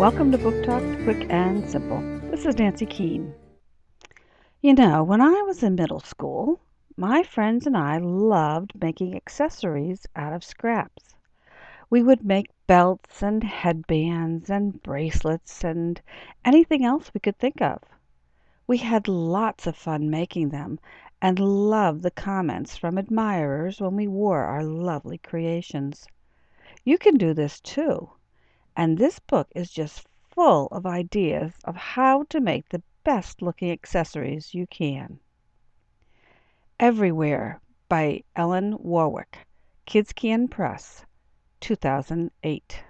Welcome to Book Talk Quick and Simple. This is Nancy Keene. You know, when I was in middle school, my friends and I loved making accessories out of scraps. We would make belts and headbands and bracelets and anything else we could think of. We had lots of fun making them and loved the comments from admirers when we wore our lovely creations. You can do this too, and this book is just full of ideas of how to make the best looking accessories you can. Everywear by Ellen Warwick, Kids Can Press, 2008.